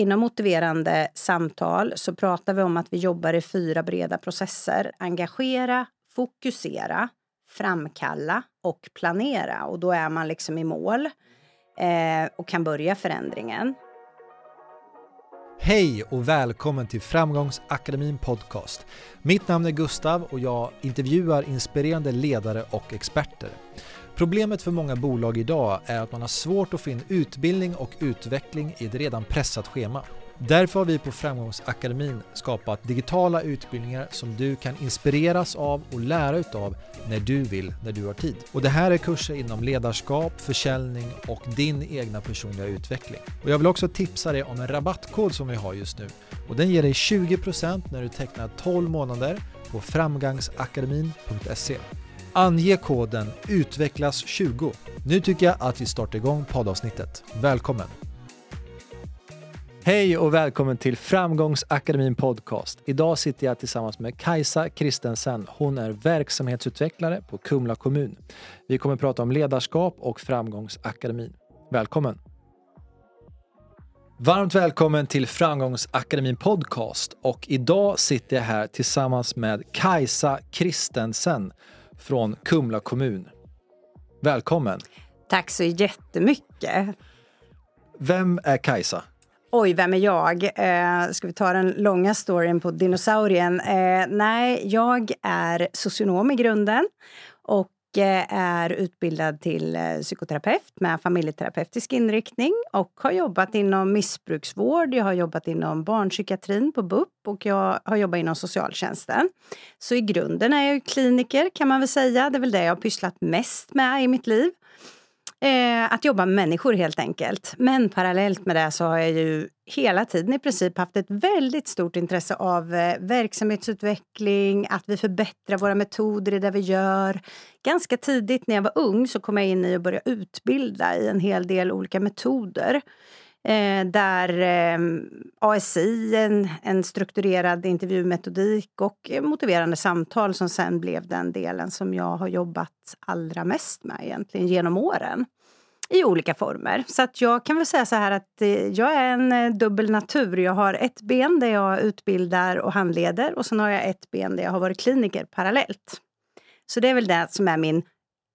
inom motiverande samtal så pratar vi om att vi jobbar i fyra breda processer. Engagera, fokusera, framkalla och planera. Och då är man liksom i mål eh, och kan börja förändringen. Hej och välkommen till Framgångsakademin Podcast. Mitt namn är Gustav och jag intervjuar inspirerande ledare och experter. Problemet för många bolag idag är att man har svårt att få in utbildning och utveckling i ett redan pressat schema. Därför har vi på Framgångsakademin skapat digitala utbildningar som du kan inspireras av och lära utav när du vill, när du har tid. Och det här är kurser inom ledarskap, försäljning och din egna personliga utveckling. Och jag vill också tipsa dig om en rabattkod som vi har just nu. Och den ger dig 20% när du tecknar 12 månader på framgangsakademin.se. Ange koden UTVECKLAS20. Nu tycker jag att vi startar igång poddavsnittet. Välkommen! Hej och välkommen till Framgångsakademin Podcast. Idag sitter jag tillsammans med Kajsa Kristensen. Hon är verksamhetsutvecklare på Kumla kommun. Vi kommer att prata om ledarskap och Framgångsakademin. Välkommen! Varmt välkommen till Framgångsakademin Podcast och idag sitter jag här tillsammans med Kajsa Kristensen från Kumla kommun. Välkommen! Tack så jättemycket! Vem är Kajsa? Oj, vem är jag? Eh, ska vi ta den långa storyn på dinosaurien? Eh, nej, jag är socionom i grunden och Eh, är utbildad till eh, psykoterapeut med familjeterapeutisk inriktning och har jobbat inom missbruksvård, jag har jobbat inom barnpsykiatrin på BUP och jag har jobbat inom socialtjänsten. Så i grunden är jag kliniker kan man väl säga. Det är väl det jag har pysslat mest med i mitt liv. Eh, att jobba med människor helt enkelt. Men parallellt med det så har jag ju hela tiden i princip haft ett väldigt stort intresse av eh, verksamhetsutveckling, att vi förbättrar våra metoder i det vi gör. Ganska tidigt när jag var ung så kom jag in i att börja utbilda i en hel del olika metoder. Eh, där eh, ASI, en, en strukturerad intervjumetodik och eh, motiverande samtal som sen blev den delen som jag har jobbat allra mest med egentligen genom åren i olika former. Så att jag kan väl säga så här att eh, jag är en eh, dubbel natur. Jag har ett ben där jag utbildar och handleder och sen har jag ett ben där jag har varit kliniker parallellt. Så det är väl det som är min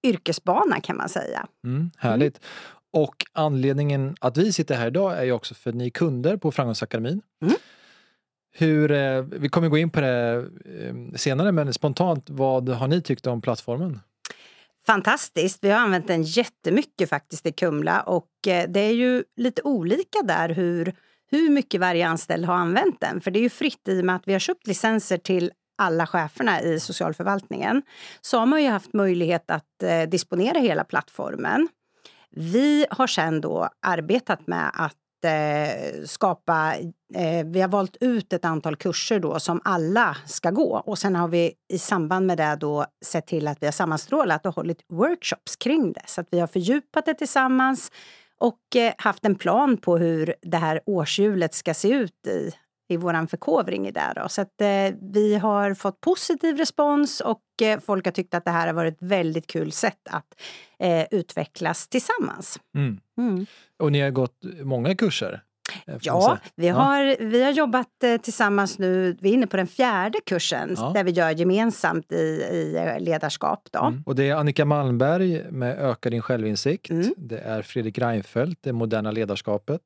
yrkesbana kan man säga. Mm, härligt. Mm. Och anledningen att vi sitter här idag är ju också för att ni är kunder på Framgångsakademin. Mm. Hur, eh, vi kommer gå in på det senare, men spontant, vad har ni tyckt om plattformen? Fantastiskt! Vi har använt den jättemycket faktiskt i Kumla och eh, det är ju lite olika där hur, hur mycket varje anställd har använt den. För det är ju fritt i och med att vi har köpt licenser till alla cheferna i socialförvaltningen. Så har man ju haft möjlighet att eh, disponera hela plattformen. Vi har sen då arbetat med att eh, skapa... Eh, vi har valt ut ett antal kurser då som alla ska gå och sen har vi i samband med det då sett till att vi har sammanstrålat och hållit workshops kring det. Så att vi har fördjupat det tillsammans och eh, haft en plan på hur det här årshjulet ska se ut i i vår förkovring i det. Då. Så att, eh, vi har fått positiv respons och eh, folk har tyckt att det här har varit ett väldigt kul sätt att eh, utvecklas tillsammans. Mm. Mm. Och ni har gått många kurser? Eh, ja, vi har, ja. vi har jobbat eh, tillsammans nu, vi är inne på den fjärde kursen ja. där vi gör gemensamt i, i ledarskap. Då. Mm. Och det är Annika Malmberg med Öka din självinsikt. Mm. Det är Fredrik Reinfeldt, Det moderna ledarskapet.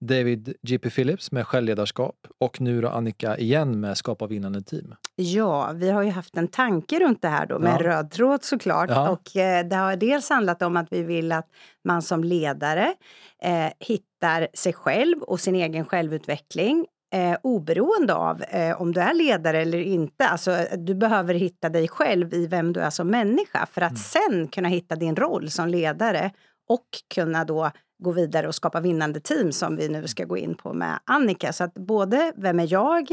David J.P. Phillips med självledarskap och nu då Annika igen med Skapa vinnande team. Ja, vi har ju haft en tanke runt det här då med ja. röd tråd såklart. Ja. Och eh, det har dels handlat om att vi vill att man som ledare eh, hittar sig själv och sin egen självutveckling eh, oberoende av eh, om du är ledare eller inte. Alltså, du behöver hitta dig själv i vem du är som människa för att mm. sen kunna hitta din roll som ledare och kunna då gå vidare och skapa vinnande team som vi nu ska gå in på med Annika. Så att både vem är jag?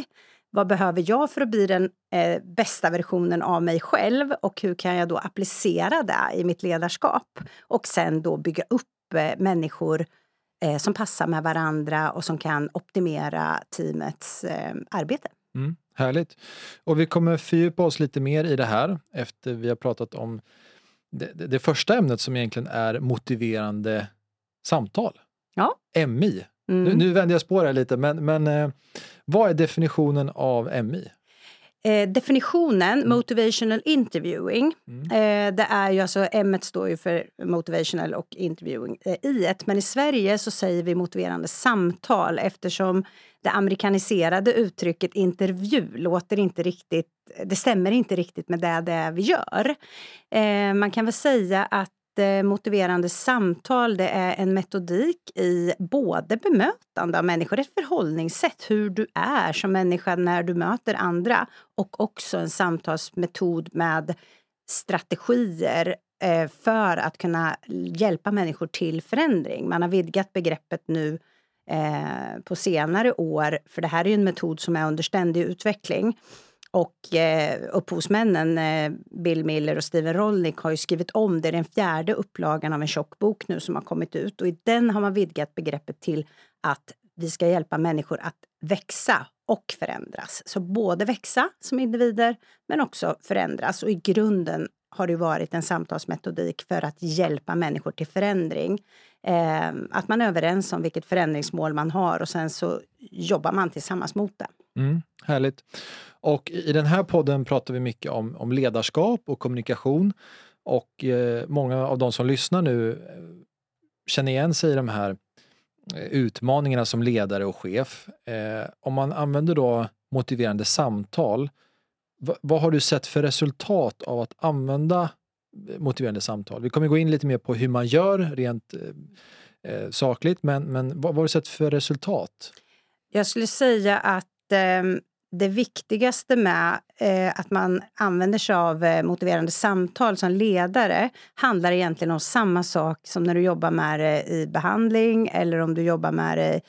Vad behöver jag för att bli den eh, bästa versionen av mig själv och hur kan jag då applicera det i mitt ledarskap? Och sen då bygga upp eh, människor eh, som passar med varandra och som kan optimera teamets eh, arbete. Mm, härligt. Och vi kommer fördjupa oss lite mer i det här efter vi har pratat om det, det, det första ämnet som egentligen är motiverande samtal. Ja. MI. Mm. Nu, nu vänder jag spår lite, men, men eh, vad är definitionen av MI? Eh, definitionen, mm. motivational interviewing, mm. eh, det är ju alltså, M står ju för motivational och interviewing eh, i ett, men i Sverige så säger vi motiverande samtal eftersom det amerikaniserade uttrycket intervju låter inte riktigt, det stämmer inte riktigt med det, det vi gör. Eh, man kan väl säga att motiverande samtal det är en metodik i både bemötande av människor, ett förhållningssätt, hur du är som människa när du möter andra och också en samtalsmetod med strategier eh, för att kunna hjälpa människor till förändring. Man har vidgat begreppet nu eh, på senare år, för det här är en metod som är under ständig utveckling. Och eh, upphovsmännen eh, Bill Miller och Steven Rolnick har ju skrivit om det. Det är den fjärde upplagan av en tjock bok nu som har kommit ut och i den har man vidgat begreppet till att vi ska hjälpa människor att växa och förändras. Så både växa som individer men också förändras och i grunden har det varit en samtalsmetodik för att hjälpa människor till förändring. Eh, att man är överens om vilket förändringsmål man har och sen så jobbar man tillsammans mot det. Mm, härligt. Och i den här podden pratar vi mycket om, om ledarskap och kommunikation. Och eh, många av de som lyssnar nu eh, känner igen sig i de här eh, utmaningarna som ledare och chef. Eh, om man använder då motiverande samtal, vad har du sett för resultat av att använda eh, motiverande samtal? Vi kommer gå in lite mer på hur man gör rent eh, sakligt, men, men vad, vad har du sett för resultat? Jag skulle säga att Ehm, det viktigaste med eh, att man använder sig av eh, motiverande samtal som ledare handlar egentligen om samma sak som när du jobbar med det i behandling eller om du jobbar med det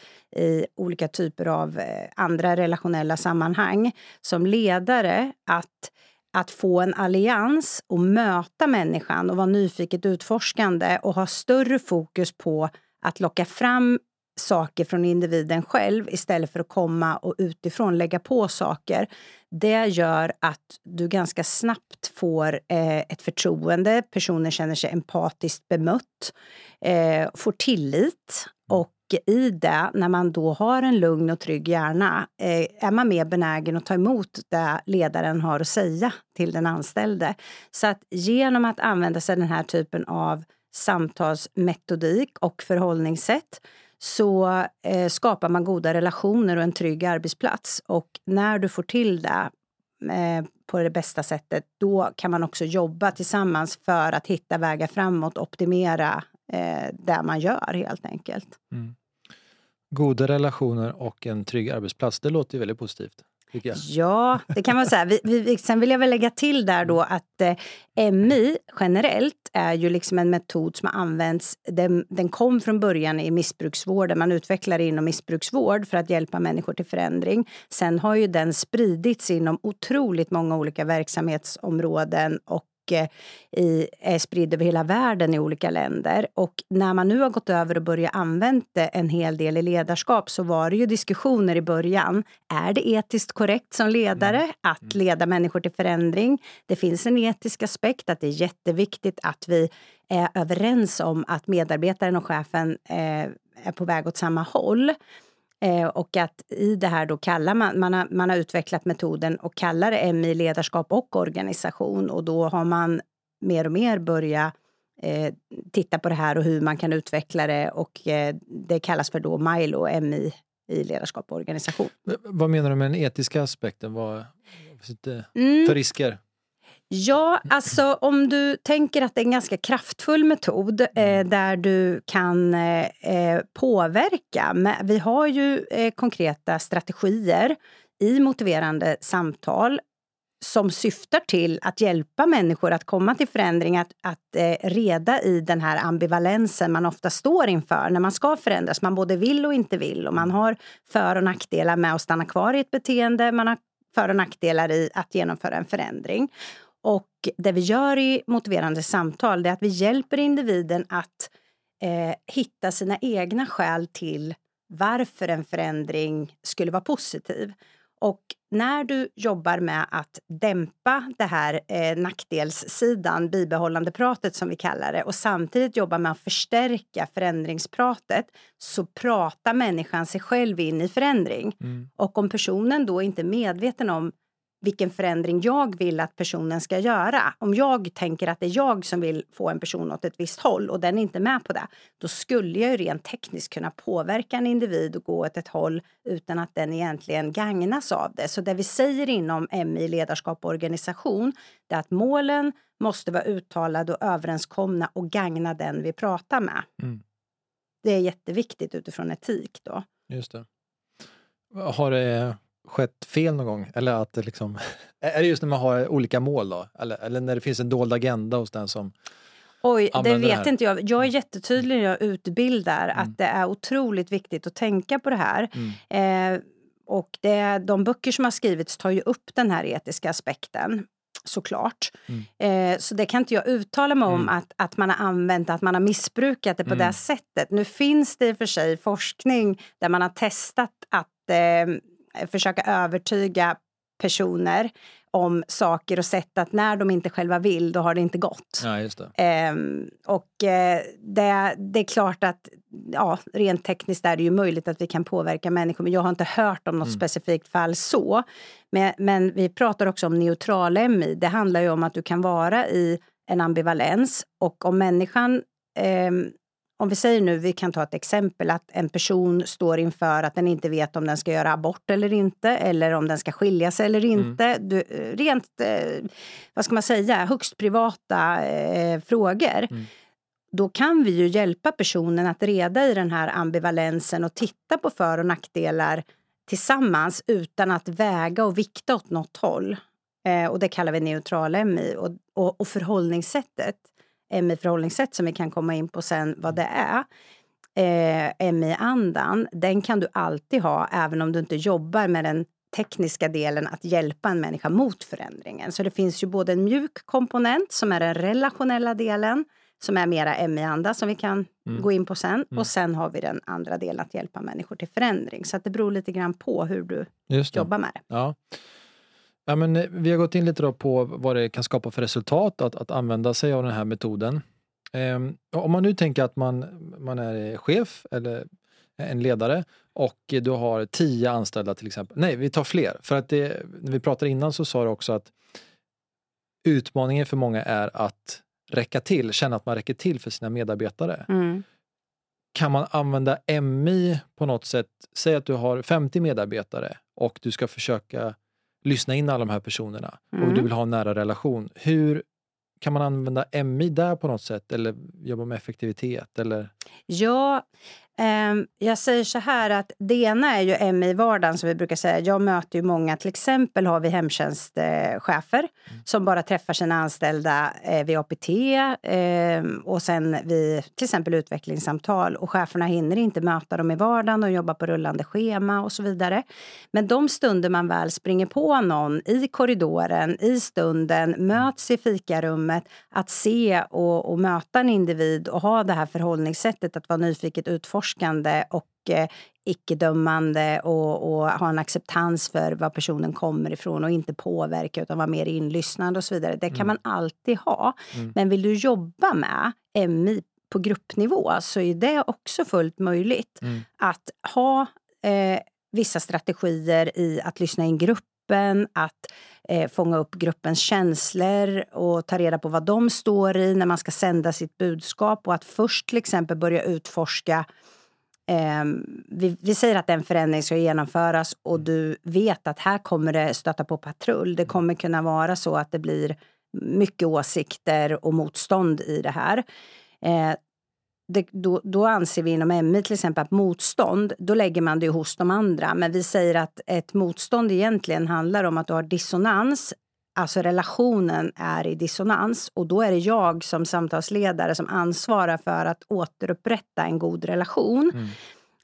i olika typer av eh, andra relationella sammanhang. Som ledare, att, att få en allians och möta människan och vara nyfiket utforskande och ha större fokus på att locka fram saker från individen själv istället för att komma och utifrån lägga på saker. Det gör att du ganska snabbt får eh, ett förtroende, personen känner sig empatiskt bemött, eh, får tillit och i det, när man då har en lugn och trygg hjärna, eh, är man mer benägen att ta emot det ledaren har att säga till den anställde. Så att genom att använda sig av den här typen av samtalsmetodik och förhållningssätt så eh, skapar man goda relationer och en trygg arbetsplats. Och när du får till det eh, på det bästa sättet, då kan man också jobba tillsammans för att hitta vägar framåt, optimera eh, det man gör helt enkelt. Mm. Goda relationer och en trygg arbetsplats, det låter ju väldigt positivt. Ja, det kan man säga. Vi, vi, sen vill jag väl lägga till där då att eh, MI generellt är ju liksom en metod som har använts. Den, den kom från början i missbruksvården. Man utvecklade inom missbruksvård för att hjälpa människor till förändring. Sen har ju den spridits inom otroligt många olika verksamhetsområden och i, är spridd över hela världen i olika länder. Och när man nu har gått över och börjat använda en hel del i ledarskap så var det ju diskussioner i början. Är det etiskt korrekt som ledare mm. att mm. leda människor till förändring? Det finns en etisk aspekt att det är jätteviktigt att vi är överens om att medarbetaren och chefen eh, är på väg åt samma håll. Eh, och att i det här då kallar man, man har, man har utvecklat metoden och kallar det MI ledarskap och organisation och då har man mer och mer börjat eh, titta på det här och hur man kan utveckla det och eh, det kallas för då Milo, MI i ledarskap och organisation. Vad menar du med den etiska aspekten? Vad finns det mm. för risker? Ja, alltså om du tänker att det är en ganska kraftfull metod eh, mm. där du kan eh, eh, påverka. Vi har ju eh, konkreta strategier i motiverande samtal som syftar till att hjälpa människor att komma till förändring, att, att eh, reda i den här ambivalensen man ofta står inför när man ska förändras. Man både vill och inte vill och man har för och nackdelar med att stanna kvar i ett beteende. Man har för och nackdelar i att genomföra en förändring. Och det vi gör i motiverande samtal är att vi hjälper individen att eh, hitta sina egna skäl till varför en förändring skulle vara positiv. Och när du jobbar med att dämpa det här eh, nackdelssidan, bibehållande pratet som vi kallar det, och samtidigt jobba med att förstärka förändringspratet, så pratar människan sig själv in i förändring. Mm. Och om personen då inte är medveten om vilken förändring jag vill att personen ska göra. Om jag tänker att det är jag som vill få en person åt ett visst håll och den är inte med på det, då skulle jag ju rent tekniskt kunna påverka en individ och gå åt ett håll utan att den egentligen gagnas av det. Så det vi säger inom MI ledarskap och organisation, det är att målen måste vara uttalade och överenskomna och gagna den vi pratar med. Mm. Det är jätteviktigt utifrån etik då. Just det. Har det skett fel någon gång? Eller att det liksom, är det just när man har olika mål då? Eller, eller när det finns en dold agenda hos den som Oj, det vet det inte jag. Jag är mm. jättetydlig när jag utbildar mm. att det är otroligt viktigt att tänka på det här. Mm. Eh, och det, de böcker som har skrivits tar ju upp den här etiska aspekten såklart. Mm. Eh, så det kan inte jag uttala mig om mm. att, att man har använt, att man har missbrukat det på mm. det sättet. Nu finns det i och för sig forskning där man har testat att eh, försöka övertyga personer om saker och sätt att när de inte själva vill, då har det inte gått. Ja, just det. Ehm, och eh, det, det, är klart att ja, rent tekniskt är det ju möjligt att vi kan påverka människor, men jag har inte hört om något mm. specifikt fall så. Men, men vi pratar också om neutral MI. Det handlar ju om att du kan vara i en ambivalens och om människan eh, om vi säger nu, vi kan ta ett exempel, att en person står inför att den inte vet om den ska göra abort eller inte, eller om den ska skilja sig eller mm. inte. Mm. Du, rent, eh, vad ska man säga, högst privata eh, frågor. Mm. Då kan vi ju hjälpa personen att reda i den här ambivalensen och titta på för och nackdelar tillsammans utan att väga och vikta åt något håll. Eh, och det kallar vi neutral MI. Och, och, och förhållningssättet MI-förhållningssätt som vi kan komma in på sen vad det är. Eh, MI-andan, den kan du alltid ha även om du inte jobbar med den tekniska delen att hjälpa en människa mot förändringen. Så det finns ju både en mjuk komponent som är den relationella delen som är mera MI-anda som vi kan mm. gå in på sen. Mm. Och sen har vi den andra delen att hjälpa människor till förändring. Så det beror lite grann på hur du jobbar med det. Ja. Ja, men eh, vi har gått in lite på vad det kan skapa för resultat att, att använda sig av den här metoden. Um, om man nu tänker att man, man är chef eller en ledare och du har tio anställda till exempel. Nej, vi tar fler. För att det, när vi pratade innan så sa du också att utmaningen för många är att räcka till, känna att man räcker till för sina medarbetare. Mm. Kan man använda MI på något sätt? Säg att du har 50 medarbetare och du ska försöka lyssna in alla de här personerna mm. och du vill ha en nära relation. Hur kan man använda MI där på något sätt eller jobba med effektivitet? Eller? Ja, jag säger så här att det ena är ju MI vardagen som vi brukar säga. Jag möter ju många, till exempel har vi hemtjänstchefer mm. som bara träffar sina anställda eh, vid APT ehm, och sen vid till exempel utvecklingssamtal och cheferna hinner inte möta dem i vardagen och jobbar på rullande schema och så vidare. Men de stunder man väl springer på någon i korridoren, i stunden, möts i fikarummet, att se och, och möta en individ och ha det här förhållningssättet att vara nyfiket utforska utforskande och eh, icke-dömande och, och, ha en acceptans för var personen kommer ifrån och inte påverka utan vara mer inlyssnande och så vidare. Det kan mm. man alltid ha. Mm. Men vill du jobba med MI på gruppnivå så är det också fullt möjligt mm. att ha eh, vissa strategier i att lyssna in gruppen, att eh, fånga upp gruppens känslor och ta reda på vad de står i när man ska sända sitt budskap och att först till exempel börja utforska Eh, vi, vi, säger att en förändring ska genomföras och du vet att här kommer det stöta på patrull. Det kommer kunna vara så att det blir mycket åsikter och motstånd i det här. Eh, det, då, då, anser vi inom MI till exempel att motstånd, då lägger man det hos de andra. Men vi säger att ett motstånd egentligen handlar om att du har dissonans Alltså relationen är i dissonans och då är det jag som samtalsledare som ansvarar för att återupprätta en god relation. Mm.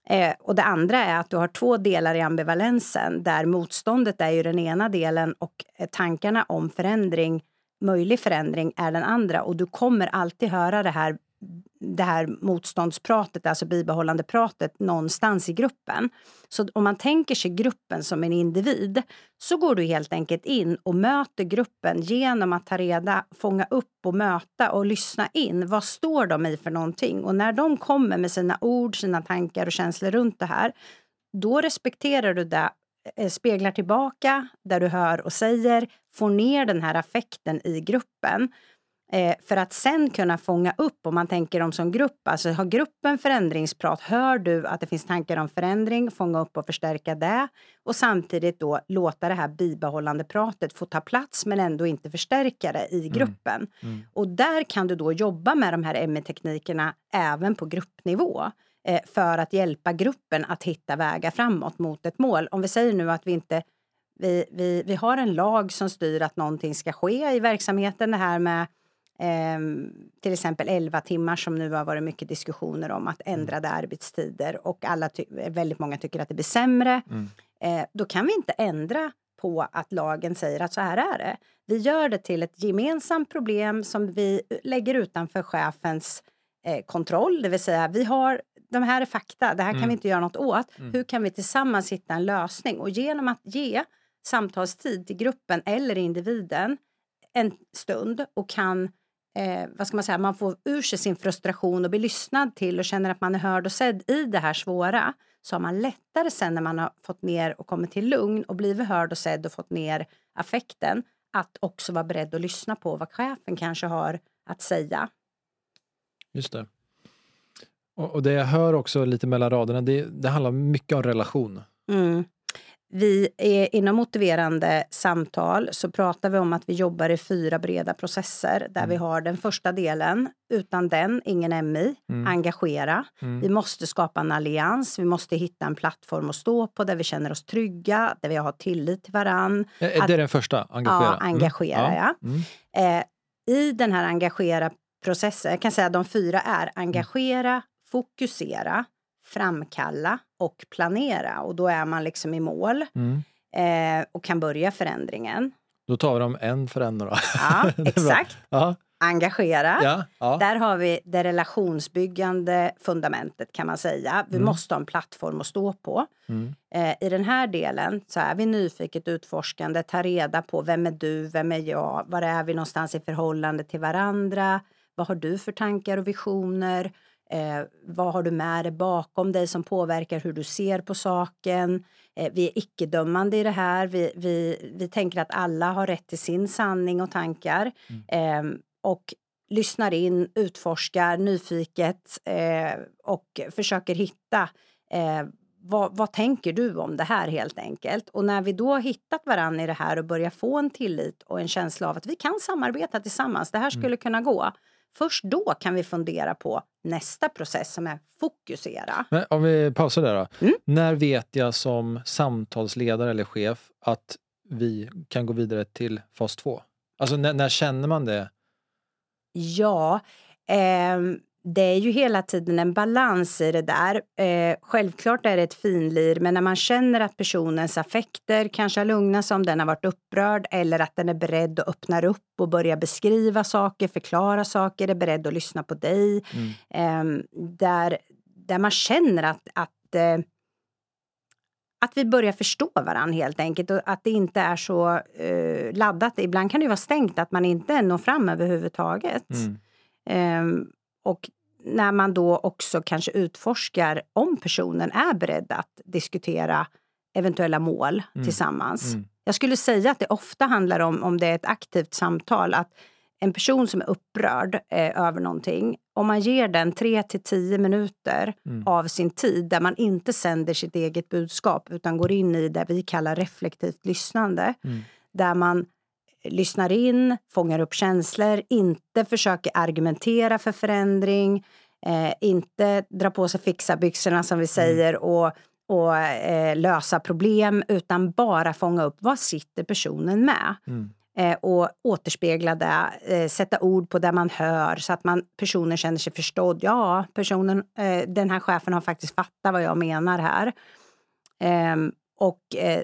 Eh, och det andra är att du har två delar i ambivalensen där motståndet är ju den ena delen och eh, tankarna om förändring, möjlig förändring, är den andra. Och du kommer alltid höra det här det här motståndspratet, alltså bibehållande pratet någonstans i gruppen. Så om man tänker sig gruppen som en individ så går du helt enkelt in och möter gruppen genom att ta reda, fånga upp och möta och lyssna in. Vad står de i för någonting? Och när de kommer med sina ord, sina tankar och känslor runt det här, då respekterar du det eh, speglar tillbaka där du hör och säger, får ner den här affekten i gruppen Eh, för att sen kunna fånga upp, om man tänker dem som grupp, alltså har gruppen förändringsprat, hör du att det finns tankar om förändring, fånga upp och förstärka det och samtidigt då låta det här bibehållande pratet få ta plats men ändå inte förstärka det i mm. gruppen. Mm. Mm. Och där kan du då jobba med de här ME-teknikerna även på gruppnivå eh, för att hjälpa gruppen att hitta vägar framåt mot ett mål. Om vi säger nu att vi inte vi, vi, vi har en lag som styr att någonting ska ske i verksamheten, det här med Eh, till exempel 11 timmar som nu har varit mycket diskussioner om att mm. ändrade arbetstider och alla väldigt många tycker att det blir sämre. Mm. Eh, då kan vi inte ändra på att lagen säger att så här är det. Vi gör det till ett gemensamt problem som vi lägger utanför chefens eh, kontroll, det vill säga vi har de här är fakta, det här kan mm. vi inte göra något åt. Mm. Hur kan vi tillsammans hitta en lösning? Och genom att ge samtalstid till gruppen eller individen en stund och kan eh, vad ska man säga, man får ur sig sin frustration och blir lyssnad till och känner att man är hörd och sedd i det här svåra så har man lättare sen när man har fått ner och kommit till lugn och blivit hörd och sedd och fått ner affekten att också vara beredd att lyssna på vad chefen kanske har att säga. Just det. Och, och det jag hör också lite mellan raderna, det, det handlar mycket om relation. Mm. Vi är inom motiverande samtal så pratar vi om att vi jobbar i fyra breda processer där mm. vi har den första delen. Utan den, ingen MI. Mm. Engagera. Mm. Vi måste skapa en allians. Vi måste hitta en plattform att stå på där vi känner oss trygga, där vi har tillit till varann. Är att, det den första? Engagera? Ja, mm. engagera. Ja. ja. Mm. Eh, I den här engagera-processen, jag kan säga att de fyra är engagera, fokusera, framkalla och planera. Och då är man liksom i mål mm. eh, och kan börja förändringen. Då tar vi dem en för en då. Ja, exakt. Ja. Engagera. Ja, ja. Där har vi det relationsbyggande fundamentet kan man säga. Vi mm. måste ha en plattform att stå på. Mm. Eh, I den här delen så är vi nyfiket utforskande, tar reda på vem är du, vem är jag, var är vi någonstans i förhållande till varandra, vad har du för tankar och visioner? Eh, vad har du med dig bakom dig som påverkar hur du ser på saken? Eh, vi är icke-dömande i det här. Vi, vi, vi tänker att alla har rätt till sin sanning och tankar. Mm. Eh, och lyssnar in, utforskar nyfiket eh, och försöker hitta eh, vad, vad, tänker du om det här helt enkelt? Och när vi då har hittat varandra i det här och börjar få en tillit och en känsla av att vi kan samarbeta tillsammans, det här mm. skulle kunna gå Först då kan vi fundera på nästa process som är fokusera. Men om vi pausar där då. Mm. När vet jag som samtalsledare eller chef att vi kan gå vidare till fas 2? Alltså när, när känner man det? Ja, eh, det är ju hela tiden en balans i det där. Eh, självklart är det ett finlir, men när man känner att personens affekter kanske har sig om den har varit upprörd eller att den är beredd att öppna upp och börja beskriva saker, förklara saker, är beredd att lyssna på dig. Mm. Eh, där, där man känner att, att eh, att vi börjar förstå varandra helt enkelt och att det inte är så uh, laddat. Ibland kan det vara stängt, att man inte når fram överhuvudtaget. Mm. Och när man då också kanske utforskar om personen är beredd att diskutera eventuella mål mm. tillsammans. Mm. Jag skulle säga att det ofta handlar om, om det är ett aktivt samtal, att en person som är upprörd eh, över någonting, om man ger den 3 till 10 minuter mm. av sin tid där man inte sänder sitt eget budskap utan går in i det vi kallar reflektivt lyssnande, mm. där man lyssnar in, fångar upp känslor, inte försöker argumentera för förändring, eh, inte dra på sig fixarbyxorna som vi mm. säger och, och eh, lösa problem utan bara fånga upp vad sitter personen med. Mm. Eh, och återspegla det, eh, sätta ord på det man hör så att man, personen känner sig förstådd. Ja, personen, eh, den här chefen har faktiskt fattat vad jag menar här. Ehm, och eh,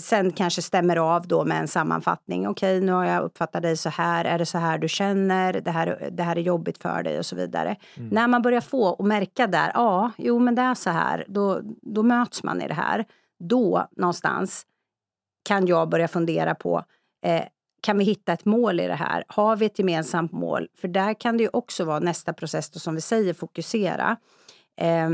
sen kanske stämmer av då med en sammanfattning. Okej, nu har jag uppfattat dig så här. Är det så här du känner? Det här, det här är jobbigt för dig och så vidare. Mm. När man börjar få och märka där, ja, jo men det är så här. Då, då möts man i det här. Då någonstans kan jag börja fundera på eh, kan vi hitta ett mål i det här? Har vi ett gemensamt mål? För där kan det ju också vara nästa process då, som vi säger, fokusera. Eh,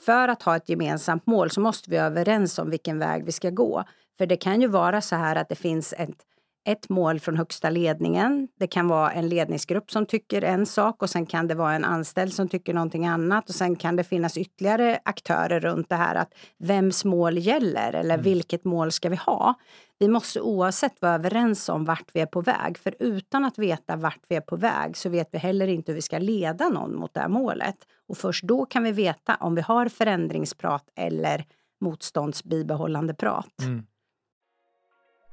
för att ha ett gemensamt mål så måste vi vara överens om vilken väg vi ska gå. För det kan ju vara så här att det finns ett, ett mål från högsta ledningen. Det kan vara en ledningsgrupp som tycker en sak och sen kan det vara en anställd som tycker någonting annat och sen kan det finnas ytterligare aktörer runt det här att vems mål gäller eller mm. vilket mål ska vi ha? Vi måste oavsett vara överens om vart vi är på väg för utan att veta vart vi är på väg så vet vi heller inte hur vi ska leda någon mot det här målet. Och först då kan vi veta om vi har förändringsprat eller motståndsbibehållande prat. Mm.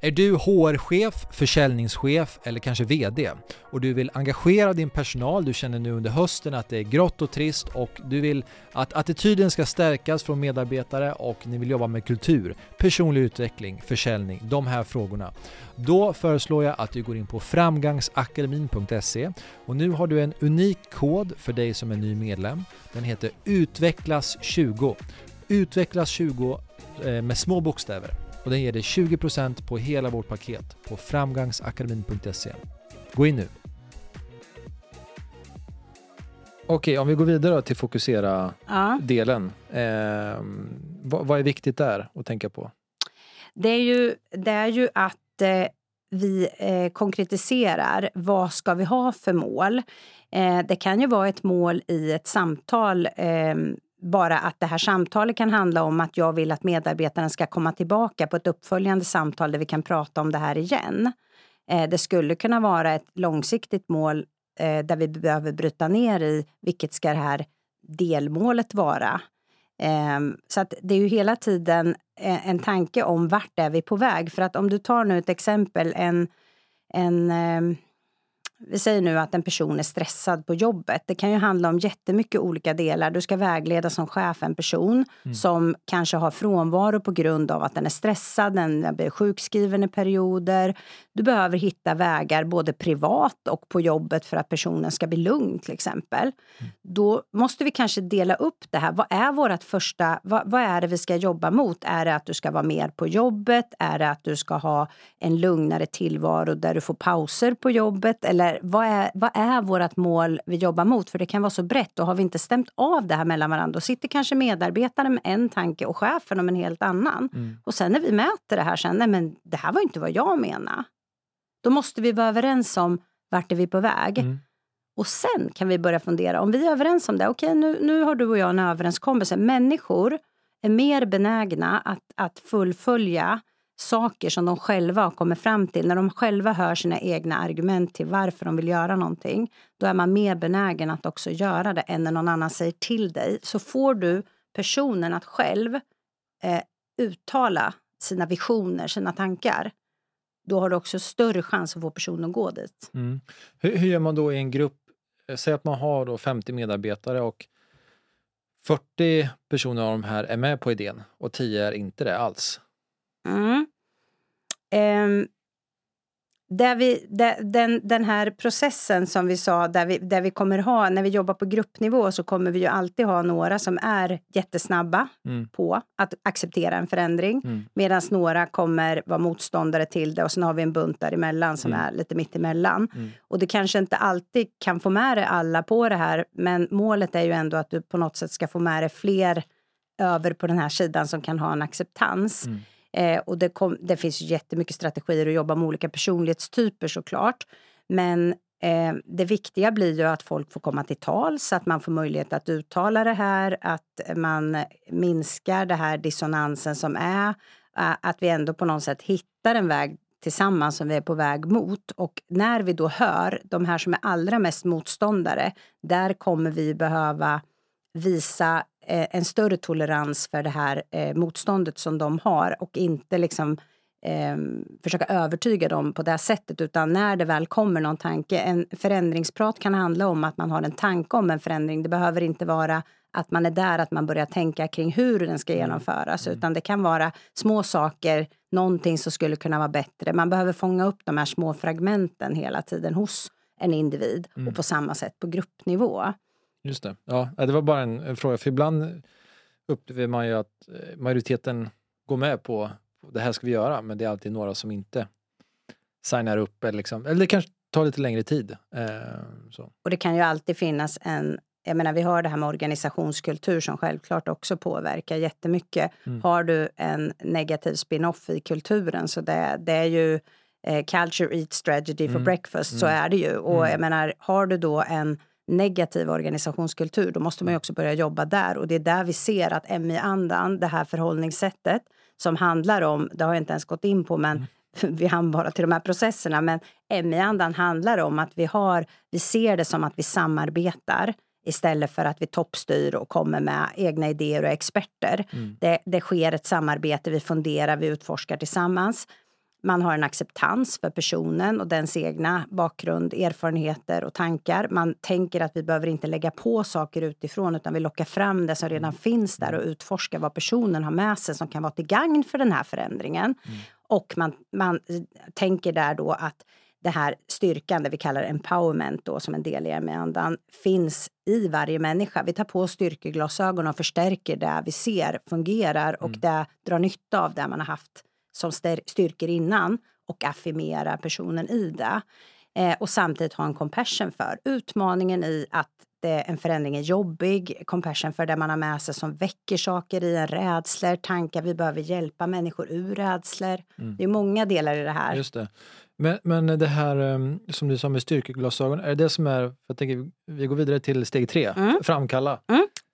Är du HR-chef, försäljningschef eller kanske VD och du vill engagera din personal, du känner nu under hösten att det är grått och trist och du vill att attityden ska stärkas från medarbetare och ni vill jobba med kultur, personlig utveckling, försäljning, de här frågorna. Då föreslår jag att du går in på framgangsakademin.se och nu har du en unik kod för dig som är ny medlem. Den heter Utvecklas20. Utvecklas20 eh, med små bokstäver och den ger dig 20% på hela vårt paket på framgangsakademin.se. Gå in nu! Okej, om vi går vidare till fokusera-delen. Ja. Eh, vad, vad, är viktigt där att tänka på? Det är ju, det är ju att eh, vi eh, konkretiserar vad ska vi ha för mål. Eh, det kan ju vara ett mål i ett samtal ehm, bara att det här samtalet kan handla om att jag vill att medarbetaren ska komma tillbaka på ett uppföljande samtal där vi kan prata om det här igen. Eh, det skulle kunna vara ett långsiktigt mål eh, där vi behöver bryta ner i vilket ska det här delmålet vara. Ehm, så att det är ju hela tiden eh, en tanke om vart är vi på väg. För att om du tar nu ett exempel, en, en ehm, vi säger nu att en person är stressad på jobbet. Det kan ju handla om jättemycket olika delar. Du ska vägleda som chef en person mm. som kanske har frånvaro på grund av att den är stressad, den blir sjukskriven i perioder. Du behöver hitta vägar både privat och på jobbet för att personen ska bli lugn till exempel. Mm. Då måste vi kanske dela upp det här. Vad är vårt första, vad, vad är det vi ska jobba mot? Är det att du ska vara mer på jobbet? Är det att du ska ha en lugnare tillvaro där du får pauser på jobbet? Eller eller vad är, vad är vårt mål vi jobbar mot? För det kan vara så brett och har vi inte stämt av det här mellan varandra då sitter kanske medarbetaren med en tanke och chefen om en helt annan. Mm. Och sen när vi mäter det här sen, nej men det här var inte vad jag menade. Då måste vi vara överens om vart är vi på väg. Mm. Och sen kan vi börja fundera, om vi är överens om det, okej okay, nu, nu har du och jag en överenskommelse. Människor är mer benägna att, att fullfölja saker som de själva har kommit fram till, när de själva hör sina egna argument till varför de vill göra någonting, då är man mer benägen att också göra det än när någon annan säger till dig. Så får du personen att själv eh, uttala sina visioner, sina tankar, då har du också större chans att få personen att gå dit. Mm. Hur, hur gör man då i en grupp? Eh, säg att man har då 50 medarbetare och 40 personer av de här är med på idén och 10 är inte det alls. Mm. Um, där vi, där, den, den här processen som vi sa, där vi, där vi kommer ha, när vi jobbar på gruppnivå så kommer vi ju alltid ha några som är jättesnabba mm. på att acceptera en förändring. Mm. Medan några kommer vara motståndare till det och sen har vi en bunt däremellan som mm. är lite mittemellan. Mm. Och det kanske inte alltid kan få med dig alla på det här men målet är ju ändå att du på något sätt ska få med dig fler över på den här sidan som kan ha en acceptans. Mm. Eh, och det, kom, det finns jättemycket strategier att jobba med olika personlighetstyper såklart. Men eh, det viktiga blir ju att folk får komma till tals, att man får möjlighet att uttala det här, att man minskar det här dissonansen som är. Att vi ändå på något sätt hittar en väg tillsammans som vi är på väg mot. Och när vi då hör de här som är allra mest motståndare, där kommer vi behöva visa en större tolerans för det här eh, motståndet som de har och inte liksom eh, försöka övertyga dem på det sättet utan när det väl kommer någon tanke. En förändringsprat kan handla om att man har en tanke om en förändring. Det behöver inte vara att man är där, att man börjar tänka kring hur den ska mm. genomföras, mm. utan det kan vara små saker någonting som skulle kunna vara bättre. Man behöver fånga upp de här små fragmenten hela tiden hos en individ Mm. och på samma sätt på gruppnivå. Just det. Ja, det var bara en, fråga, för ibland upplever man ju att eh, majoriteten går med på det här ska vi göra, men det är alltid några som inte signar upp. Eller, liksom, eller det kanske tar lite längre tid. Eh. Och det kan ju alltid finnas en jag menar, vi har det här med organisationskultur som självklart också påverkar jättemycket. Mm. Har du en negativ spin-off i kulturen så det, det är ju eh, culture eats strategy for Mm. breakfast, så Mm. är det ju. Och Mm. jag menar, har du då en negativ organisationskultur, då måste man också börja jobba där. Och det är där vi ser att MI-andan, det här förhållningssättet som handlar om, det har jag inte ens gått in på, men vi hann bara till de här processerna, men MI-andan handlar om att vi har, vi ser det som att vi samarbetar istället för att vi toppstyr och kommer med egna idéer och experter. Mm. Det, det sker ett samarbete, vi funderar, vi utforskar tillsammans. Man har en acceptans för personen och dens egna bakgrund, erfarenheter och tankar. Man tänker att vi behöver inte lägga på saker utifrån utan vi lockar fram det som redan finns där och utforskar vad personen har med sig som kan vara till gagn för den här förändringen. Och man, man tänker där då att det här styrkan, det vi kallar empowerment då, som en del i ME-andan, finns i varje människa. Vi tar på styrkeglasögon och förstärker det vi ser fungerar och Mm. det drar nytta av det man har haft som styr- styrkor innan och affirmera personen i det. Eh, och samtidigt ha en compassion för utmaningen i att det, en förändring är jobbig, compassion för det man har med sig som väcker saker i en, rädslor, tankar, vi behöver hjälpa människor ur rädslor. Mm. Det är många delar i det här. Just det. Men, men det här em, som du sa med styrkeglasögon, är det det som är, för jag tänker, vi går vidare till steg tre, Mm. framkalla.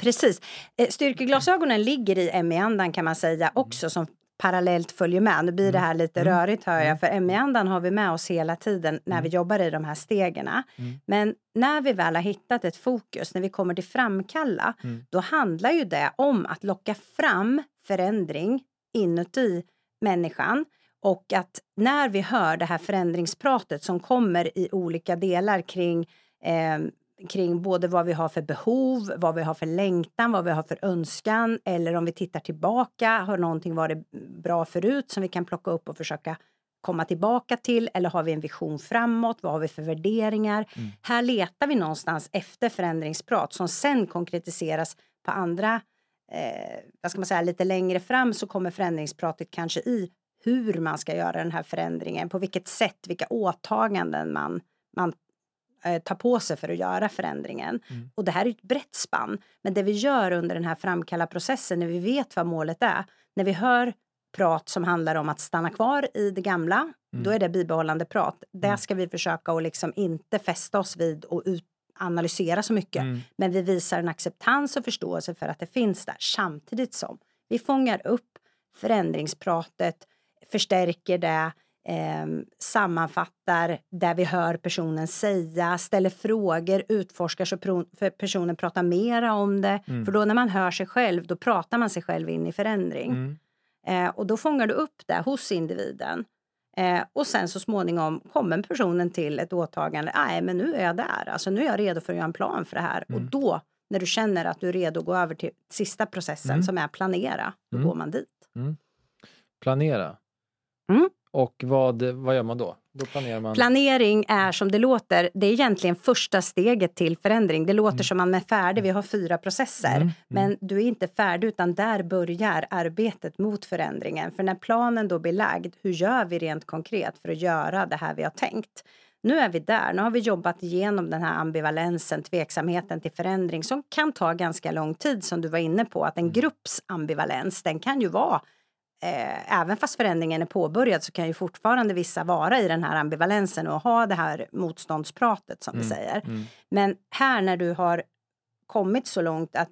Precis. Eh, Styrkeglasögonen ligger i ME-andan kan man säga också som parallellt följer med. Nu blir det här lite Mm. rörigt hör Mm. jag, för ME-andan har vi med oss hela tiden när vi jobbar i de här stegen. Mm. Men när vi väl har hittat ett fokus, när vi kommer till framkalla, Mm. då handlar ju det om att locka fram förändring inuti människan och att när vi hör det här förändringspratet som kommer i olika delar kring eh, kring både vad vi har för behov, vad vi har för längtan, vad vi har för önskan eller om vi tittar tillbaka, har någonting varit bra förut som vi kan plocka upp och försöka komma tillbaka till eller har vi en vision framåt, vad har vi för värderingar? Mm. Här letar vi någonstans efter förändringsprat som sen konkretiseras på andra, eh, vad ska man säga, lite längre fram så kommer förändringspratet kanske i hur man ska göra den här förändringen, på vilket sätt, vilka åtaganden man, man eh, tar på sig för att göra förändringen. Mm. Och det här är ett brett spann. Men det vi gör under den här framkalla processen, när vi vet vad målet är, när vi hör prat som handlar om att stanna kvar i det gamla, Mm. då är det bibehållande prat. Det Mm. ska vi försöka att liksom inte fästa oss vid och ut analysera så mycket. Mm. Men vi visar en acceptans och förståelse för att det finns där samtidigt som vi fångar upp förändringspratet, förstärker det, eh, sammanfattar det vi hör personen säga, ställer frågor, utforskar så personen pratar mera om det. Mm. För då när man hör sig själv, då pratar man sig själv in i förändring. Mm. Eh, och då fångar du upp det hos individen. Eh, och sen så småningom kommer personen till ett åtagande. Nej, men nu är jag där. Alltså nu är jag redo för att göra en plan för det här. Mm. Och då, när du känner att du är redo att gå över till sista processen Mm. som är planera, då Mm. går man dit. Planera. Och vad, vad gör man då? Då planerar man... Planering är som det låter, det är egentligen första steget till förändring. Det låter Mm. som man är färdig, vi har fyra processer. Mm, mm. Men du är inte färdig utan där börjar arbetet mot förändringen. För när planen då blir lagd, hur gör vi rent konkret för att göra det här vi har tänkt? Nu är vi där, nu har vi jobbat igenom den här ambivalensen, tveksamheten till förändring som kan ta ganska lång tid som du var inne på. Att en Mm. grupps ambivalens, den kan ju vara Eh, även fast förändringen är påbörjad så kan ju fortfarande vissa vara i den här ambivalensen och ha det här motståndspratet som vi Mm, säger. Mm. Men här när du har kommit så långt att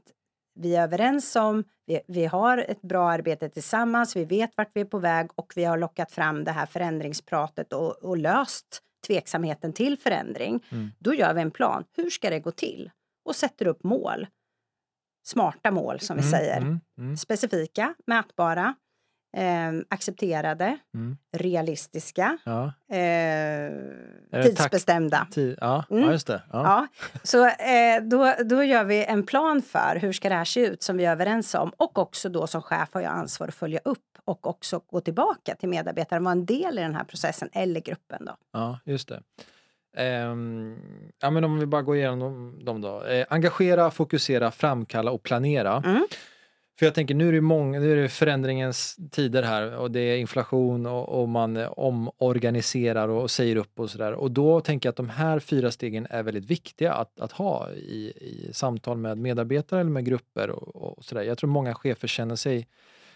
vi är överens om, vi, vi har ett bra arbete tillsammans, vi vet vart vi är på väg och vi har lockat fram det här förändringspratet och, och löst tveksamheten till förändring. Mm. Då gör vi en plan. Hur ska det gå till? Och sätter upp mål. Smarta mål som vi Mm, säger. Mm. Mm. Specifika, mätbara. Eh, accepterade, Mm. realistiska, Ja. eh, det tidsbestämda. Ti- ja. Mm. ja, just det. Ja. Ja, så eh, då, då gör vi en plan för hur ska det här se ut som vi är överens om. Och också då som chef har jag ansvar att följa upp och också gå tillbaka till medarbetaren, vara en del i den här processen eller gruppen. Då. Ja, just det. Ehm, ja, men om vi bara går igenom dem, dem då. Eh, engagera, fokusera, framkalla och planera. Mm. För jag tänker nu är det, många, nu är det förändringens tider här och det är inflation och, och man omorganiserar och säger upp och sådär. Och då tänker jag att de här fyra stegen är väldigt viktiga att, att ha i, i samtal med medarbetare eller med grupper och, och sådär. Jag tror många chefer känner sig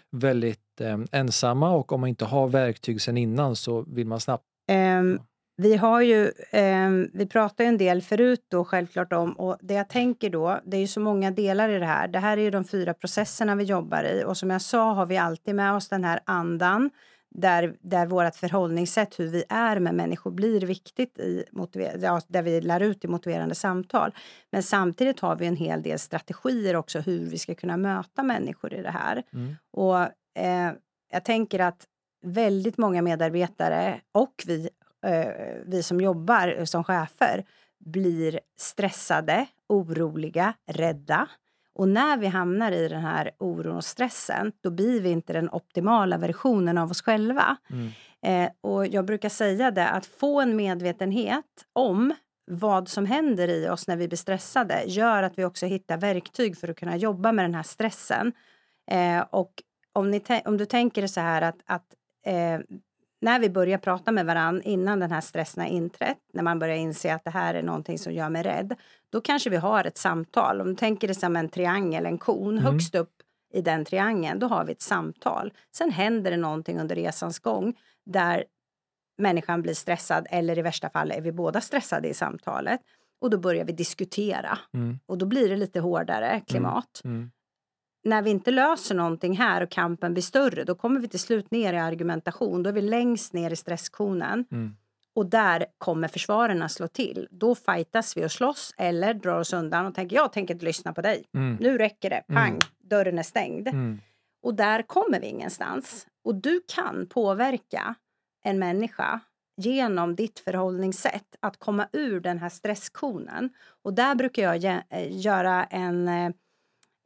väldigt eh, ensamma och om man inte har verktyg sedan innan så vill man snabbt Ehm, vi har ju, ehm, vi pratar ju en del förut då självklart om, och det jag tänker då, det är ju så många delar i det här. Det här är ju de fyra processerna vi jobbar i och som jag sa har vi alltid med oss den här andan där, där vårt förhållningssätt, hur vi är med människor, blir viktigt i ja, där vi lär ut i motiverande samtal. Men samtidigt har vi en hel del strategier också hur vi ska kunna möta människor i det här. Mm. Och eh, jag tänker att väldigt många medarbetare och vi, eh, vi som jobbar som chefer blir stressade, oroliga, rädda. Och när vi hamnar i den här oron och stressen, då blir vi inte den optimala versionen av oss själva. Mm. Eh, och jag brukar säga det, att få en medvetenhet om vad som händer i oss när vi blir stressade gör att vi också hittar verktyg för att kunna jobba med den här stressen. Eh, och om, om du tänker så här att, att eh, när vi börjar prata med varandra innan den här stressen har inträtt, när man börjar inse att det här är någonting som gör mig rädd, då kanske vi har ett samtal. Om du tänker det som en triangel, en kon, Mm. högst upp i den triangeln, då har vi ett samtal. Sen händer det någonting under resans gång där människan blir stressad eller i värsta fall är vi båda stressade i samtalet. Och då börjar vi diskutera Mm. och då blir det lite hårdare klimat. Mm. När vi inte löser någonting här och kampen blir större, då kommer vi till slut ner i argumentation. Då är vi längst ner i stresskonen. Mm. Och där kommer försvararna slå till. Då fightas vi och slåss eller drar oss undan och tänker jag tänker inte lyssna på dig. Mm. Nu räcker det. Pang, Mm. dörren är stängd. Mm. Och där kommer vi ingenstans. Och du kan påverka en människa genom ditt förhållningssätt att komma ur den här stresskonen. Och där brukar jag jä- eh, göra en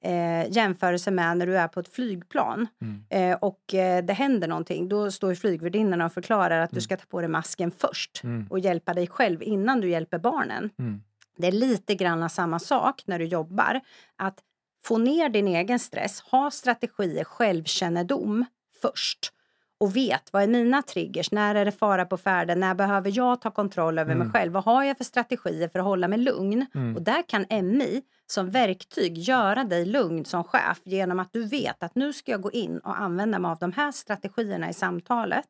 eh, jämförelse med när du är på ett flygplan Mm. eh, och eh, det händer någonting. Då står flygvärdinnorna och förklarar att du Mm. ska ta på dig masken först Mm. och hjälpa dig själv innan du hjälper barnen. Mm. Det är lite grann samma sak när du jobbar. Att få ner din egen stress, ha strategier, självkännedom först och vet vad är mina triggers, när är det fara på färden, när behöver jag ta kontroll över mig Mm. själv, vad har jag för strategier för att hålla mig lugn? Mm. Och där kan MI som verktyg göra dig lugn som chef genom att du vet att nu ska jag gå in och använda mig av de här strategierna i samtalet.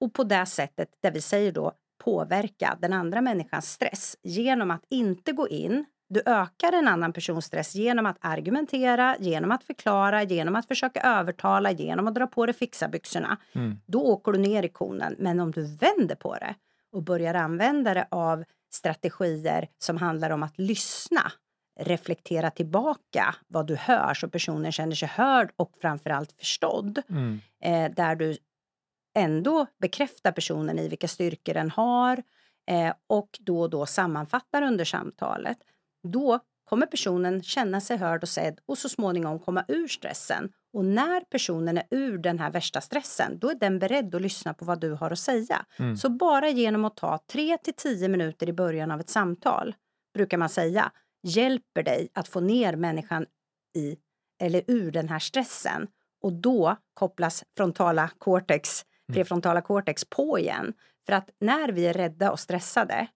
Och på det sättet, där vi säger då påverka den andra människans stress genom att inte gå in. Du ökar en annan persons stress genom att argumentera, genom att förklara, genom att försöka övertala, genom att dra på dig fixarbyxorna. Mm. Då åker du ner i konen. Men om du vänder på det och börjar använda det av strategier som handlar om att lyssna, reflektera tillbaka vad du hör så personen känner sig hörd och framförallt förstådd. Mm. Eh, där du ändå bekräftar personen i vilka styrkor den har eh, och då och då sammanfattar under samtalet. Då kommer personen känna sig hörd och sedd och så småningom komma ur stressen. Och när personen är ur den här värsta stressen, då är den beredd att lyssna på vad du har att säga. Mm. Så bara genom att ta 3 till 10 minuter i början av ett samtal, brukar man säga, hjälper dig att få ner människan i eller ur den här stressen. Och då kopplas frontala cortex, Mm. prefrontala cortex på igen. För att när vi är rädda och stressade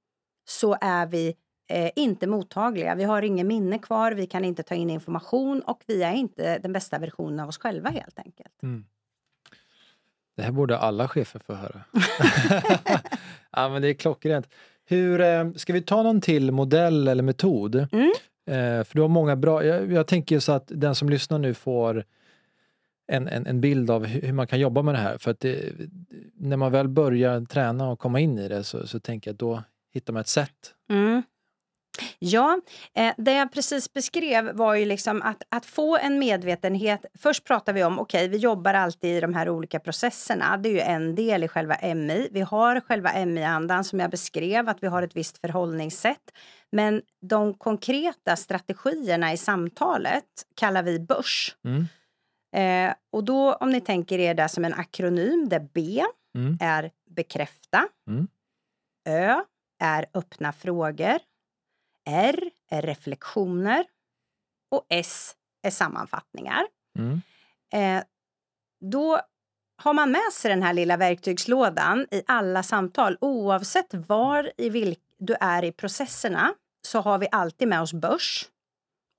så är vi eh, inte mottagliga. Vi har ingen minne kvar, vi kan inte ta in information och vi är inte den bästa versionen av oss själva helt enkelt. Mm. Det här borde alla chefer få höra. ja, men det är klockrent. Hur, eh, ska vi ta någon till modell eller metod? Mm. Eh, för du har många bra, jag, jag tänker så att den som lyssnar nu får en, en, en bild av hur, hur man kan jobba med det här. För att det, när man väl börjar träna och komma in i det så, så tänker jag att då hittar man ett sätt. Mm. Ja, eh, det jag precis beskrev var ju liksom att, att få en medvetenhet. Först pratar vi om, okej, okay, vi jobbar alltid i de här olika processerna. Det är ju en del i själva MI. Vi har själva MI-andan som jag beskrev, att vi har ett visst förhållningssätt. Men de konkreta strategierna i samtalet kallar vi börs. Mm. Eh, och då om ni tänker er det som en akronym där B mm. är bekräfta. Mm. Ö är öppna frågor. R är reflektioner. Och S är sammanfattningar. Mm. Eh, då har man med sig den här lilla verktygslådan i alla samtal oavsett var i vilk du är i processerna så har vi alltid med oss börs.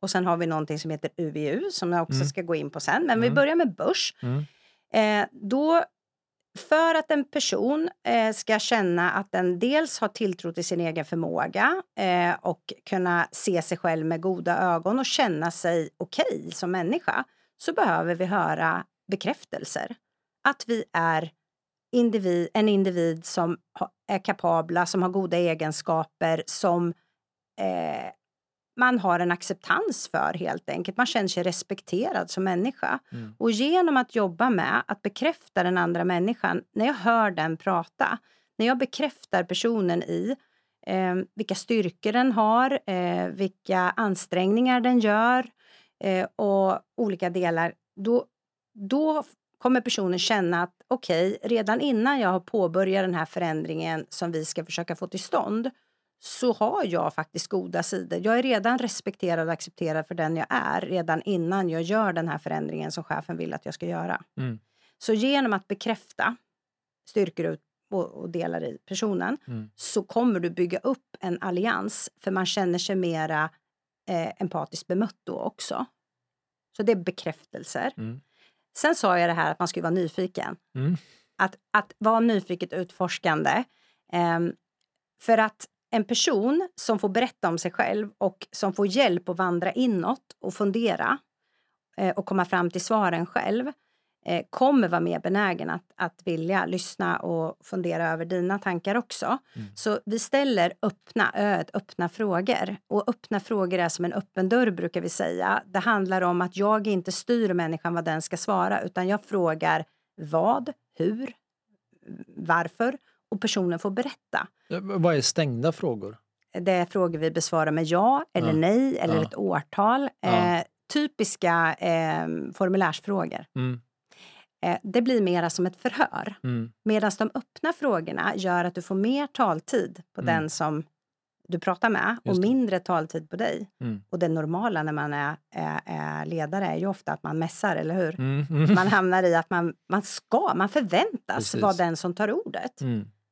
Och sen har vi någonting som heter UVU som jag också mm. ska gå in på sen. Men mm. vi börjar med börs. Mm. Eh, då, för att en person eh, ska känna att den dels har tilltro till sin egen förmåga eh, och kunna se sig själv med goda ögon och känna sig okej okay som människa så behöver vi höra bekräftelser. Att vi är individ, en individ som är kapabla, som har goda egenskaper, som eh, man har en acceptans för helt enkelt. Man känner sig respekterad som människa. Mm. Och genom att jobba med att bekräfta den andra människan, när jag hör den prata, när jag bekräftar personen i eh, vilka styrkor den har, eh, vilka ansträngningar den gör eh, och olika delar, då, då kommer personen känna att okej, okay, redan innan jag har påbörjat den här förändringen som vi ska försöka få till stånd, så har jag faktiskt goda sidor. Jag är redan respekterad och accepterad för den jag är redan innan jag gör den här förändringen som chefen vill att jag ska göra. Mm. Så genom att bekräfta styrkor och, och delar i personen mm. så kommer du bygga upp en allians för man känner sig mera eh, empatiskt bemött då också. Så det är bekräftelser. Mm. Sen sa jag det här att man ska vara nyfiken. Mm. Att, att vara nyfiket utforskande. Eh, för att en person som får berätta om sig själv och som får hjälp att vandra inåt och fundera eh, och komma fram till svaren själv eh, kommer vara mer benägen att, att vilja lyssna och fundera över dina tankar också. Mm. Så vi ställer öppna, öd, öppna frågor. Och öppna frågor är som en öppen dörr brukar vi säga. Det handlar om att jag inte styr människan vad den ska svara utan jag frågar vad, hur, varför och personen får berätta. Vad är stängda frågor? Det är frågor vi besvarar med ja eller ja. nej eller ja. ett årtal. Ja. Eh, typiska eh, formulärsfrågor. Mm. Eh, det blir mera som ett förhör. Mm. Medan de öppna frågorna gör att du får mer taltid på mm. den som du pratar med och mindre taltid på dig. Mm. Och det normala när man är, är, är, ledare är ju ofta att man mässar, eller hur? Mm. Mm. Man hamnar i att man, man ska, man förväntas vara den som tar ordet.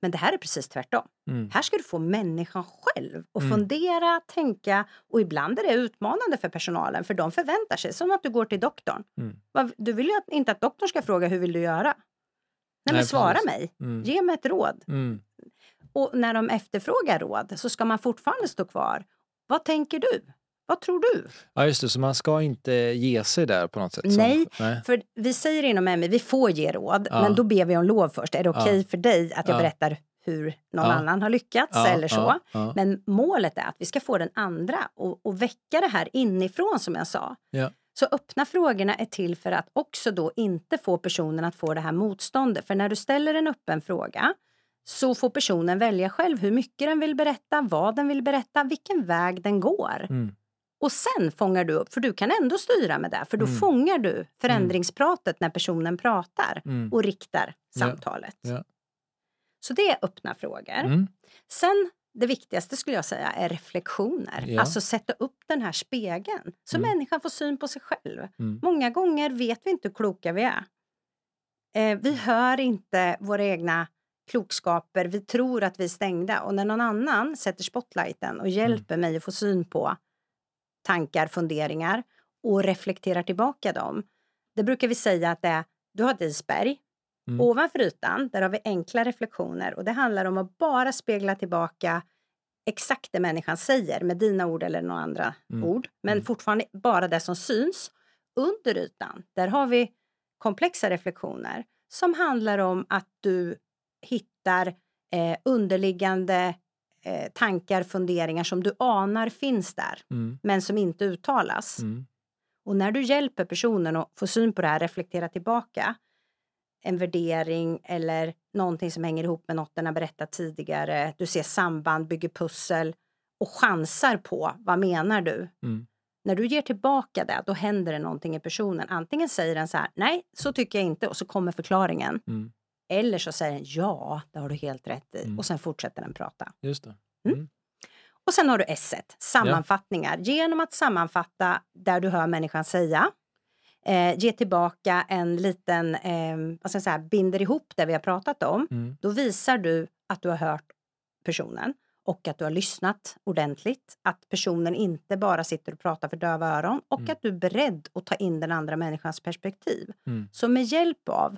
Men det här är precis tvärtom. Mm. Här ska du få människan själv att mm. fundera, tänka och ibland är det utmanande för personalen för de förväntar sig, som att du går till doktorn. Mm. Du vill ju inte att doktorn ska fråga hur vill du göra? Nej, Nej men svara mig, mm. ge mig ett råd. Mm. Och när de efterfrågar råd så ska man fortfarande stå kvar. Vad tänker du? Vad tror du? Ja just det, så man ska inte ge sig där på något sätt? Nej, nej. för vi säger inom MI, vi får ge råd, ja. men då ber vi om lov först. Är det okej okay ja. för dig att jag ja. berättar hur någon annan har lyckats eller så? Men målet är att vi ska få den andra och, och väcka det här inifrån som jag sa. Så öppna frågorna är till för att också då inte få personen att få det här motståndet. För när du ställer en öppen fråga så får personen välja själv hur mycket den vill berätta, vad den vill berätta, vilken väg den går. Mm. Och sen fångar du upp, för du kan ändå styra med det, för då mm. fångar du förändringspratet när personen pratar mm. och riktar samtalet. Ja. Ja. Så det är öppna frågor. Mm. Sen det viktigaste skulle jag säga är reflektioner. Ja. Alltså sätta upp den här spegeln så mm. människan får syn på sig själv. Mm. Många gånger vet vi inte hur kloka vi är. Eh, vi hör inte våra egna klokskaper. Vi tror att vi är stängda och när någon annan sätter spotlighten och hjälper mm. mig att få syn på tankar, funderingar och reflekterar tillbaka dem. Det brukar vi säga att det är, du har ett isberg. Mm. Ovanför ytan, där har vi enkla reflektioner och det handlar om att bara spegla tillbaka exakt det människan säger med dina ord eller några andra mm. ord. Men mm. fortfarande bara det som syns. Under ytan, där har vi komplexa reflektioner som handlar om att du hittar eh, underliggande eh, tankar, funderingar som du anar finns där, Mm. men som inte uttalas. Mm. Och när du hjälper personen att få syn på det här, reflektera tillbaka, en värdering eller någonting som hänger ihop med något den har berättat tidigare, du ser samband, bygger pussel och chansar på vad menar du? Mm. När du ger tillbaka det, då händer det någonting i personen. Antingen säger den så här, nej, så tycker jag inte, och så kommer förklaringen. Mm. Eller så säger den, ja, det har du helt rätt i. Mm. Och sen fortsätter den prata. Just det. Och sen har du S, sammanfattningar. Genom att sammanfatta där du hör människan säga, eh, ge tillbaka en liten, eh, vad ska jag säga, binder ihop det vi har pratat om. Mm. Då visar du att du har hört personen och att du har lyssnat ordentligt. Att personen inte bara sitter och pratar för döva öron och Mm. att du är beredd att ta in den andra människans perspektiv. Mm. Så med hjälp av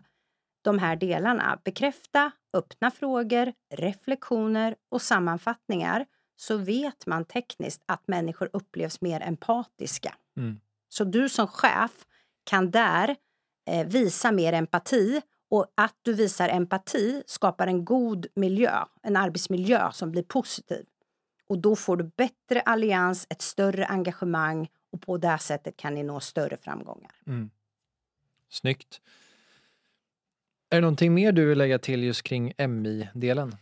de här delarna, bekräfta, öppna frågor, reflektioner och sammanfattningar så vet man tekniskt att människor upplevs mer empatiska. Mm. Så du som chef kan där eh, visa mer empati och att du visar empati skapar en god miljö, en arbetsmiljö som blir positiv. Och då får du bättre allians, ett större engagemang och på det sättet kan ni nå större framgångar. Mm. Snyggt. Är det någonting mer du vill lägga till just kring MI-delen?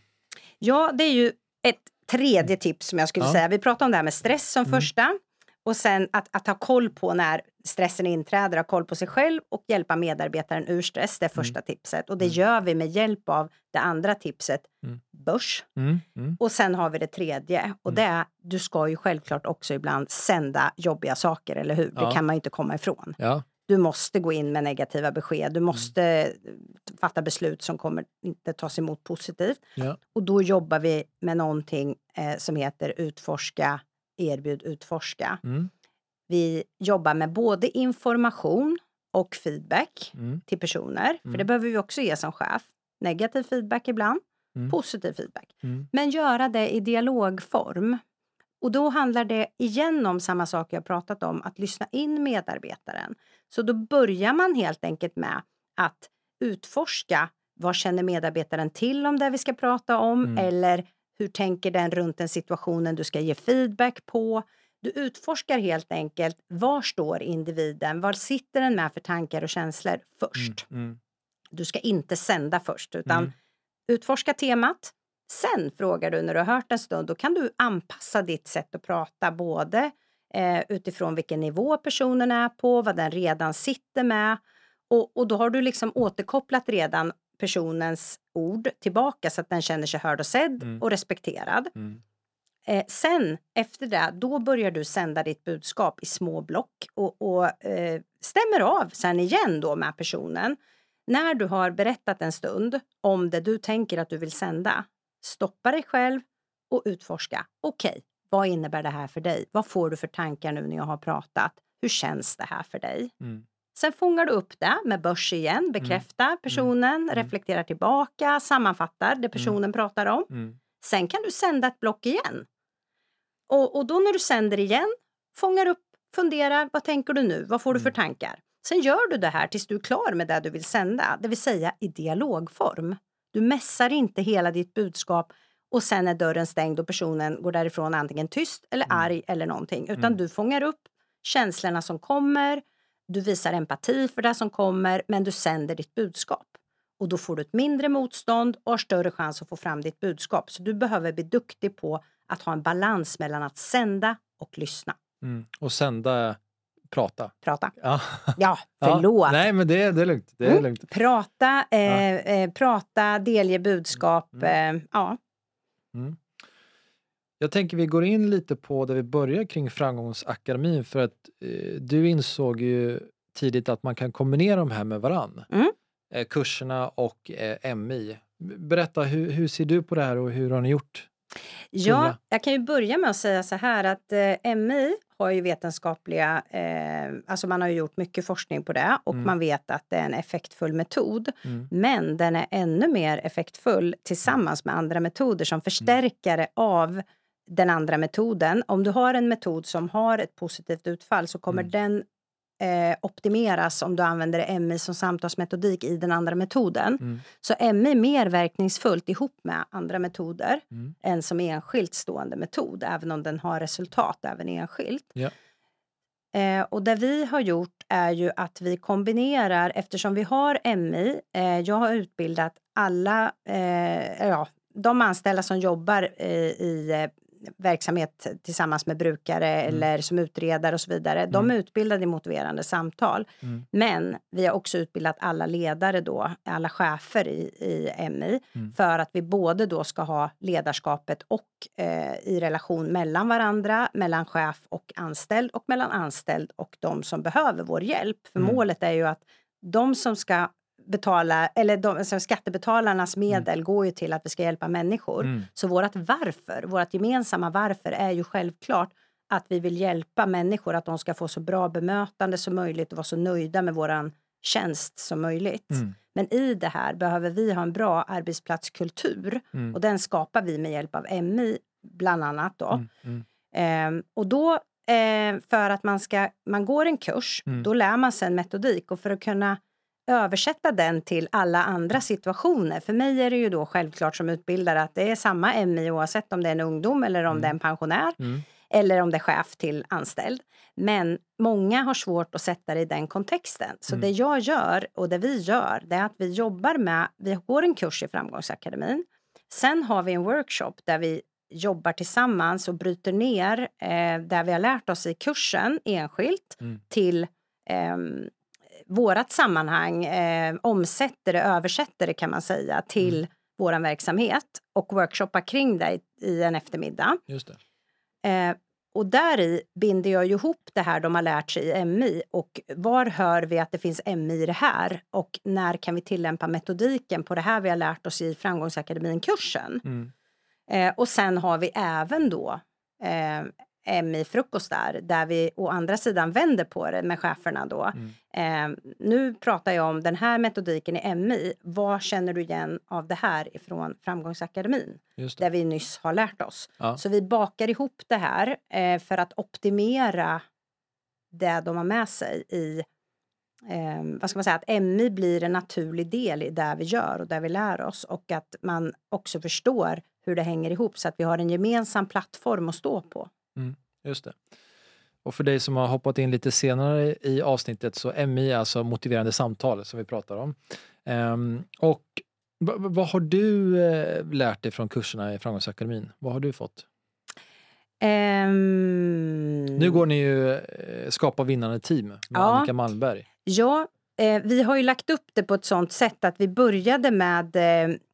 Ja, det är ju ett tredje tips som jag skulle Ja. säga. Vi pratade om det här med stress som Mm. första. Och sen att, att ha koll på när stressen inträder, ha koll på sig själv och hjälpa medarbetaren ur stress. Det är första tipset. Och det Mm. gör vi med hjälp av det andra tipset, Mm. börs. Mm. Mm. Och sen har vi det tredje. Och det är, du ska ju självklart också ibland sända jobbiga saker, eller hur? Ja. Det kan man ju inte komma ifrån. Ja. Du måste gå in med negativa besked. Mm. Du måste eh, fatta beslut som kommer inte tas emot positivt. Ja. Och då jobbar vi med någonting eh, som heter utforska, erbjud, utforska. Mm. Vi jobbar med både information och feedback Mm. till personer. För Mm. det behöver vi också ge som chef. Negativ feedback ibland, Mm. positiv feedback. Mm. Men göra det i dialogform. Och då handlar det igen om samma sak jag pratat om, att lyssna in medarbetaren. Så då börjar man helt enkelt med att utforska vad känner medarbetaren till om det vi ska prata om Mm. eller hur tänker den runt den situationen du ska ge feedback på. Du utforskar helt enkelt var står individen, var sitter den med för tankar och känslor först. Mm. Du ska inte sända först utan Mm. utforska temat. Sen frågar du när du har hört en stund, då kan du anpassa ditt sätt att prata både eh, utifrån vilken nivå personen är på, vad den redan sitter med och, och då har du liksom återkopplat redan personens ord tillbaka så att den känner sig hörd och sedd Mm. och respekterad. Mm. Eh, sen efter det, då börjar du sända ditt budskap i små block och, och eh, stämmer av sen igen då med personen. När du har berättat en stund om det du tänker att du vill sända, stoppa dig själv och utforska. Okej, vad innebär det här för dig? Vad får du för tankar nu när jag har pratat? Hur känns det här för dig? Mm. Sen fångar du upp det med börs igen, bekräftar personen, reflekterar tillbaka, sammanfattar det personen pratar om. Mm. Sen kan du sända ett block igen. Och, och då när du sänder igen, fångar upp, funderar, vad tänker du nu? Vad får du för tankar? Sen gör du det här tills du är klar med det du vill sända, det vill säga i dialogform. Du mässar inte hela ditt budskap och sen är dörren stängd och personen går därifrån antingen tyst eller arg eller någonting. Utan du fångar upp känslorna som kommer, du visar empati för det som kommer, men du sänder ditt budskap. Och då får du ett mindre motstånd och har större chans att få fram ditt budskap. Så du behöver bli duktig på att ha en balans mellan att sända och lyssna. Mm. Och sända, prata. Prata. Ja. Ja, Ja. förlåt. Nej, men det, det är lugnt. Det är Mm. lugnt. Prata, eh, eh, prata, delge budskap. Mm. Eh, ja. Jag tänker vi går in lite på där vi börjar kring Framgångsakademin för att eh, du insåg ju tidigt att man kan kombinera de här med varann. Mm. Eh, kurserna och eh, MI. Berätta, hur, hur ser du på det här och hur har ni gjort? Ja, jag kan ju börja med att säga så här att eh, MI har ju vetenskapliga, eh, alltså man har ju gjort mycket forskning på det och Mm. man vet att det är en effektfull metod. Mm. Men den är ännu mer effektfull tillsammans med andra metoder som förstärkare av den andra metoden. Om du har en metod som har ett positivt utfall så kommer Mm. den eh, optimeras om du använder MI som samtalsmetodik i den andra metoden. Mm. Så MI är mer verkningsfullt ihop med andra metoder Mm. än som enskilt stående metod, även om den har resultat även enskilt. Ja. Eh, och det vi har gjort är ju att vi kombinerar, eftersom vi har MI, eh, jag har utbildat alla, eh, ja, de anställda som jobbar i eh, verksamhet tillsammans med brukare eller som utredare och så vidare. De är utbildade i motiverande samtal. Mm. Men vi har också utbildat alla ledare då, alla chefer i, i MI Mm. för att vi både då ska ha ledarskapet och eh, i relation mellan varandra, mellan chef och anställd och mellan anställd och de som behöver vår hjälp. För Mm. målet är ju att de som ska betala, eller de, alltså skattebetalarnas medel går ju till att vi ska hjälpa människor. Mm. Så vårt varför, vårt gemensamma varför är ju självklart att vi vill hjälpa människor att de ska få så bra bemötande som möjligt och vara så nöjda med våran tjänst som möjligt. Mm. Men i det här behöver vi ha en bra arbetsplatskultur Mm. och den skapar vi med hjälp av MI bland annat. Då. Mm. Mm. Ehm, och då, eh, för att man ska, man går en kurs, Mm. då lär man sig en metodik och för att kunna översätta den till alla andra situationer. För mig är det ju då självklart som utbildare att det är samma MI oavsett om det är en ungdom eller om Mm. det är en pensionär Mm. eller om det är chef till anställd. Men många har svårt att sätta det i den kontexten. Så Mm. det jag gör och det vi gör, det är att vi jobbar med, vi går en kurs i Framgångsakademin. Sen har vi en workshop där vi jobbar tillsammans och bryter ner eh, där vi har lärt oss i kursen enskilt Mm. till ehm, vårat sammanhang, eh, omsätter det, översätter det kan man säga till Mm. våran verksamhet och workshoppar kring det i, i en eftermiddag. Just. Eh, och där i binder jag ihop det här de har lärt sig i MI och var hör vi att det finns MI i det här och när kan vi tillämpa metodiken på det här vi har lärt oss i Framgångsakademin-kursen. Mm. Eh, och sen har vi även då eh, MI-frukostar där vi å andra sidan vänder på det med cheferna då. Mm. Eh, nu pratar jag om den här metodiken i MI. Vad känner du igen av det här ifrån Framgångsakademin? Just det. Där vi nyss har lärt oss. Ja. Så vi bakar ihop det här eh, för att optimera det de har med sig i eh, vad ska man säga, att MI blir en naturlig del i det vi gör och det vi lär oss och att man också förstår hur det hänger ihop så att vi har en gemensam plattform att stå på. Just det. Och för dig som har hoppat in lite senare i avsnittet så MI är alltså motiverande samtal som vi pratar om. Ehm, och vad har du eh, lärt dig från kurserna i Framgångsakademin? Vad har du fått? Ehm, Nu går ni ju eh, Skapa vinnande team med Ja. Annika Malmberg. Ja, eh, vi har ju lagt upp det på ett sånt sätt att vi började med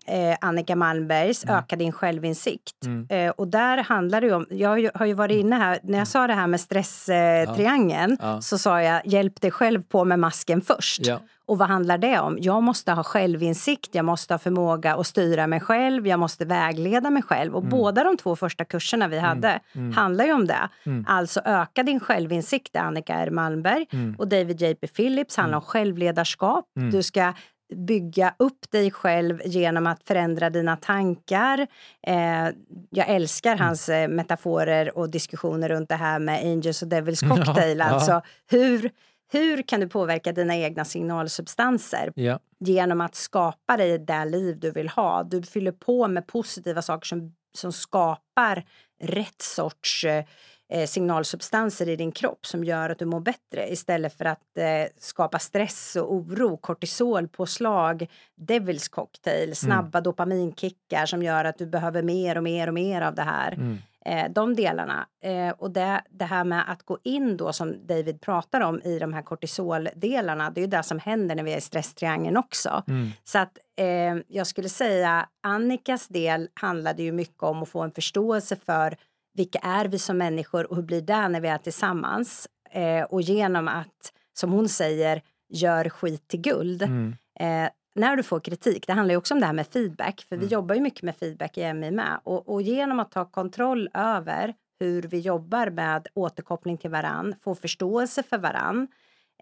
eh, Annika Malmbergs Mm. Öka din självinsikt. Mm. Eh, och där handlar det om, jag har ju, har ju varit inne här, när jag sa det här med stresstriangeln eh, triangeln, Ja. så sa jag hjälp dig själv på med masken först. Ja. Och vad handlar det om? Jag måste ha självinsikt, jag måste ha förmåga att styra mig själv, jag måste vägleda mig själv. Och båda de två första kurserna vi hade Mm. handlar ju om det. Mm. Alltså öka din självinsikt, Annika R Malmberg. Mm. Och David J.P. Phillips handlar om självledarskap. Mm. Du ska bygga upp dig själv genom att förändra dina tankar. Eh, jag älskar Mm. hans eh, metaforer och diskussioner runt det här med Angels och Devils cocktail. Ja, ja. Alltså hur, hur kan du påverka dina egna signalsubstanser Ja. genom att skapa dig det liv du vill ha? Du fyller på med positiva saker som, som skapar rätt sorts eh, eh, signalsubstanser i din kropp som gör att du mår bättre istället för att eh, skapa stress och oro, kortisolpåslag, Devils cocktail, snabba dopaminkickar som gör att du behöver mer och mer och mer av det här. Mm. Eh, de delarna. Eh, och det, det här med att gå in då som David pratar om i de här kortisoldelarna, det är ju det som händer när vi är i stresstriangeln också. Mm. Så att eh, jag skulle säga Annikas del handlade ju mycket om att få en förståelse för vilka är vi som människor och hur blir det när vi är tillsammans? Eh, och genom att, som hon säger, gör skit till guld. Mm. Eh, när du får kritik, det handlar ju också om det här med feedback, för vi Mm. jobbar ju mycket med feedback i MI med. Och, och genom att ta kontroll över hur vi jobbar med återkoppling till varann, få förståelse för varann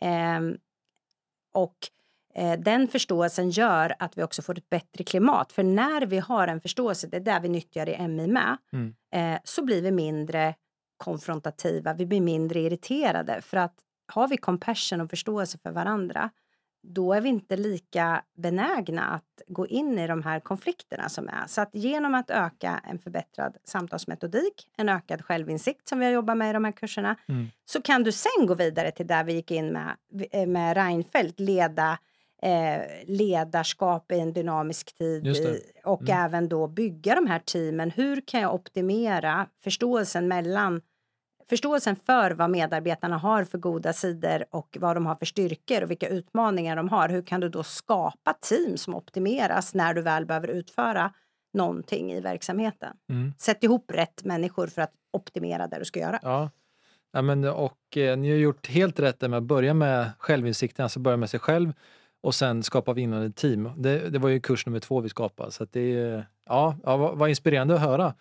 ehm, och eh, den förståelsen gör att vi också får ett bättre klimat. För när vi har en förståelse, det är där vi nyttjar i MI med, Mm. eh, så blir vi mindre konfrontativa, vi blir mindre irriterade. För att har vi compassion och förståelse för varandra, då är vi inte lika benägna att gå in i de här konflikterna som är. Så att genom att öka en förbättrad samtalsmetodik, en ökad självinsikt som vi har jobbat med i de här kurserna, mm. så kan du sen gå vidare till där vi gick in med, med Reinfeldt, leda eh, ledarskap i en dynamisk tid i, och mm. även då bygga de här teamen. Hur kan jag optimera förståelsen mellan förståelsen för vad medarbetarna har för goda sidor och vad de har för styrkor och vilka utmaningar de har. Hur kan du då skapa team som optimeras när du väl behöver utföra någonting i verksamheten? Mm. Sätt ihop rätt människor för att optimera det du ska göra. Ja. Ja, men, och eh, ni har gjort helt rätt med att börja med självinsikten, alltså börja med sig själv och sen skapa vinnande team. Det, det var ju kurs nummer två vi skapade. Så det ja, ja, var, var inspirerande att höra.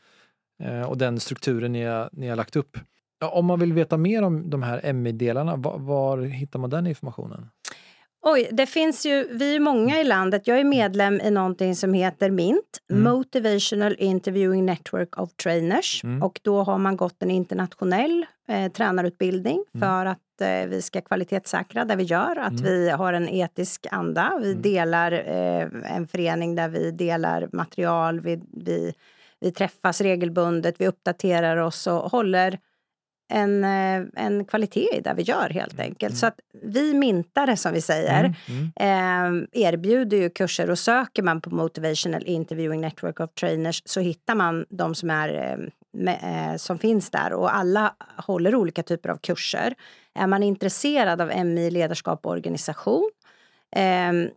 Eh, och den strukturen ni har, ni har lagt upp. Ja, om man vill veta mer om de här MI-delarna, var, var, hittar man den informationen? Oj, det finns ju, vi är många i landet. Jag är medlem i någonting som heter MINT, mm. Motivational Interviewing Network of Trainers. Mm. Och då har man gått en internationell eh, tränarutbildning mm. för att eh, vi ska kvalitetssäkra det vi gör. Att mm. vi har en etisk anda. Vi mm. delar eh, en förening där vi delar material. Vi, vi, vi träffas regelbundet, vi uppdaterar oss och håller en, eh, en kvalitet i det vi gör helt mm, enkelt. Mm. Så att vi mintare som vi säger mm. Eh, erbjuder ju kurser och söker man på Motivational Interviewing Network of Trainers så hittar man de som, är, eh, med, eh, som finns där och alla håller olika typer av kurser. Är man intresserad av MI ledarskap och organisation ehm,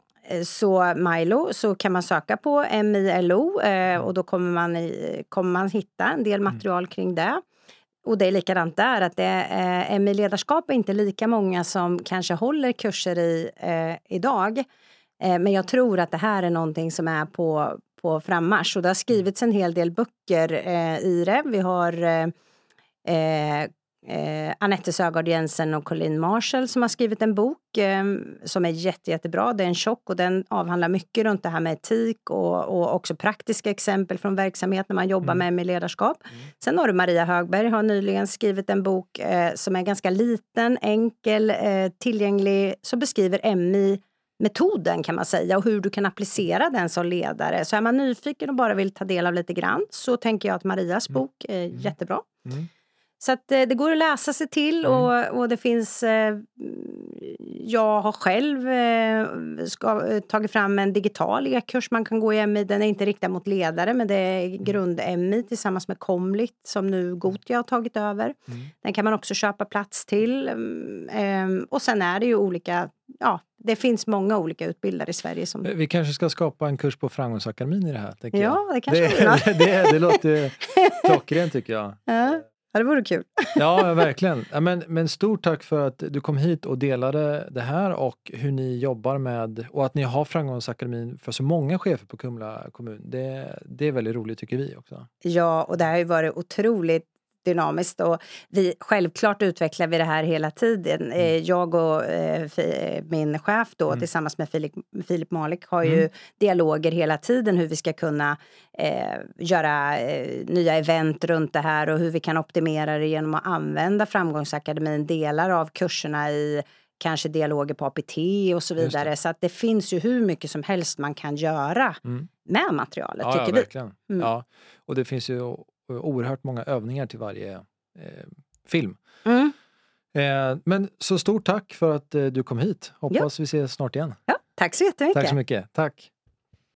så Milo så kan man söka på MILO eh, och då kommer man, kommer man hitta en del mm. material kring det. Och det är likadant där, att det är, eh, ledarskap är inte lika många som kanske håller kurser i eh, idag. Eh, men jag tror att det här är någonting som är på, på frammarsch och det har skrivits en hel del böcker eh, i det. Vi har eh, eh, eh, Anette Sögaard Jensen och Colin Marshall som har skrivit en bok eh, som är jätte, jättebra. Det är en tjock och den avhandlar mycket runt det här med etik och, och också praktiska exempel från verksamhet när man jobbar mm. med, med ledarskap. Mm. Sen har du Maria Högberg har nyligen skrivit en bok eh, som är ganska liten, enkel, eh, tillgänglig, som beskriver MI metoden kan man säga och hur du kan applicera den som ledare. Så är man nyfiken och bara vill ta del av lite grann så tänker jag att Marias mm. bok är mm. jättebra. Mm. Så att, eh, det går att läsa sig till mm. och, och det finns... Eh, jag har själv eh, ska, eh, tagit fram en digital e-kurs man kan gå i MI. Den är inte riktad mot ledare men det är mm. grund-MI tillsammans med Comlit som nu Gotia har tagit över. Mm. Den kan man också köpa plats till. Eh, och sen är det ju olika ja, det finns många olika utbildare i Sverige. Som... Vi kanske ska skapa en kurs på Framgångsakademin i det här? Ja, det kanske det, det, det, det låter klockrent tycker jag. Ja. Ja, det vore kul. ja, verkligen. Ja, men, men stort tack för att du kom hit och delade det här och hur ni jobbar med och att ni har Framgångsakademin för så många chefer på Kumla kommun. Det, det är väldigt roligt tycker vi också. Ja, och det har ju varit otroligt dynamiskt. Och vi, självklart utvecklar vi det här hela tiden. Mm. Eh, jag och eh, min chef då, mm. tillsammans med Filip, Filip Malik har ju mm. dialoger hela tiden hur vi ska kunna eh, göra eh, nya event runt det här och hur vi kan optimera det genom att använda Framgångsakademin, delar av kurserna i kanske dialoger på APT och så vidare. Så att det finns ju hur mycket som helst man kan göra mm. med materialet, ja, tycker ja, verkligen. vi. Mm. Ja, och det finns ju oerhört många övningar till varje eh, film. Mm. Eh, men så stort tack för att eh, du kom hit. Hoppas ja. vi ses snart igen. Ja, tack så jättemycket. Tack så mycket. Tack.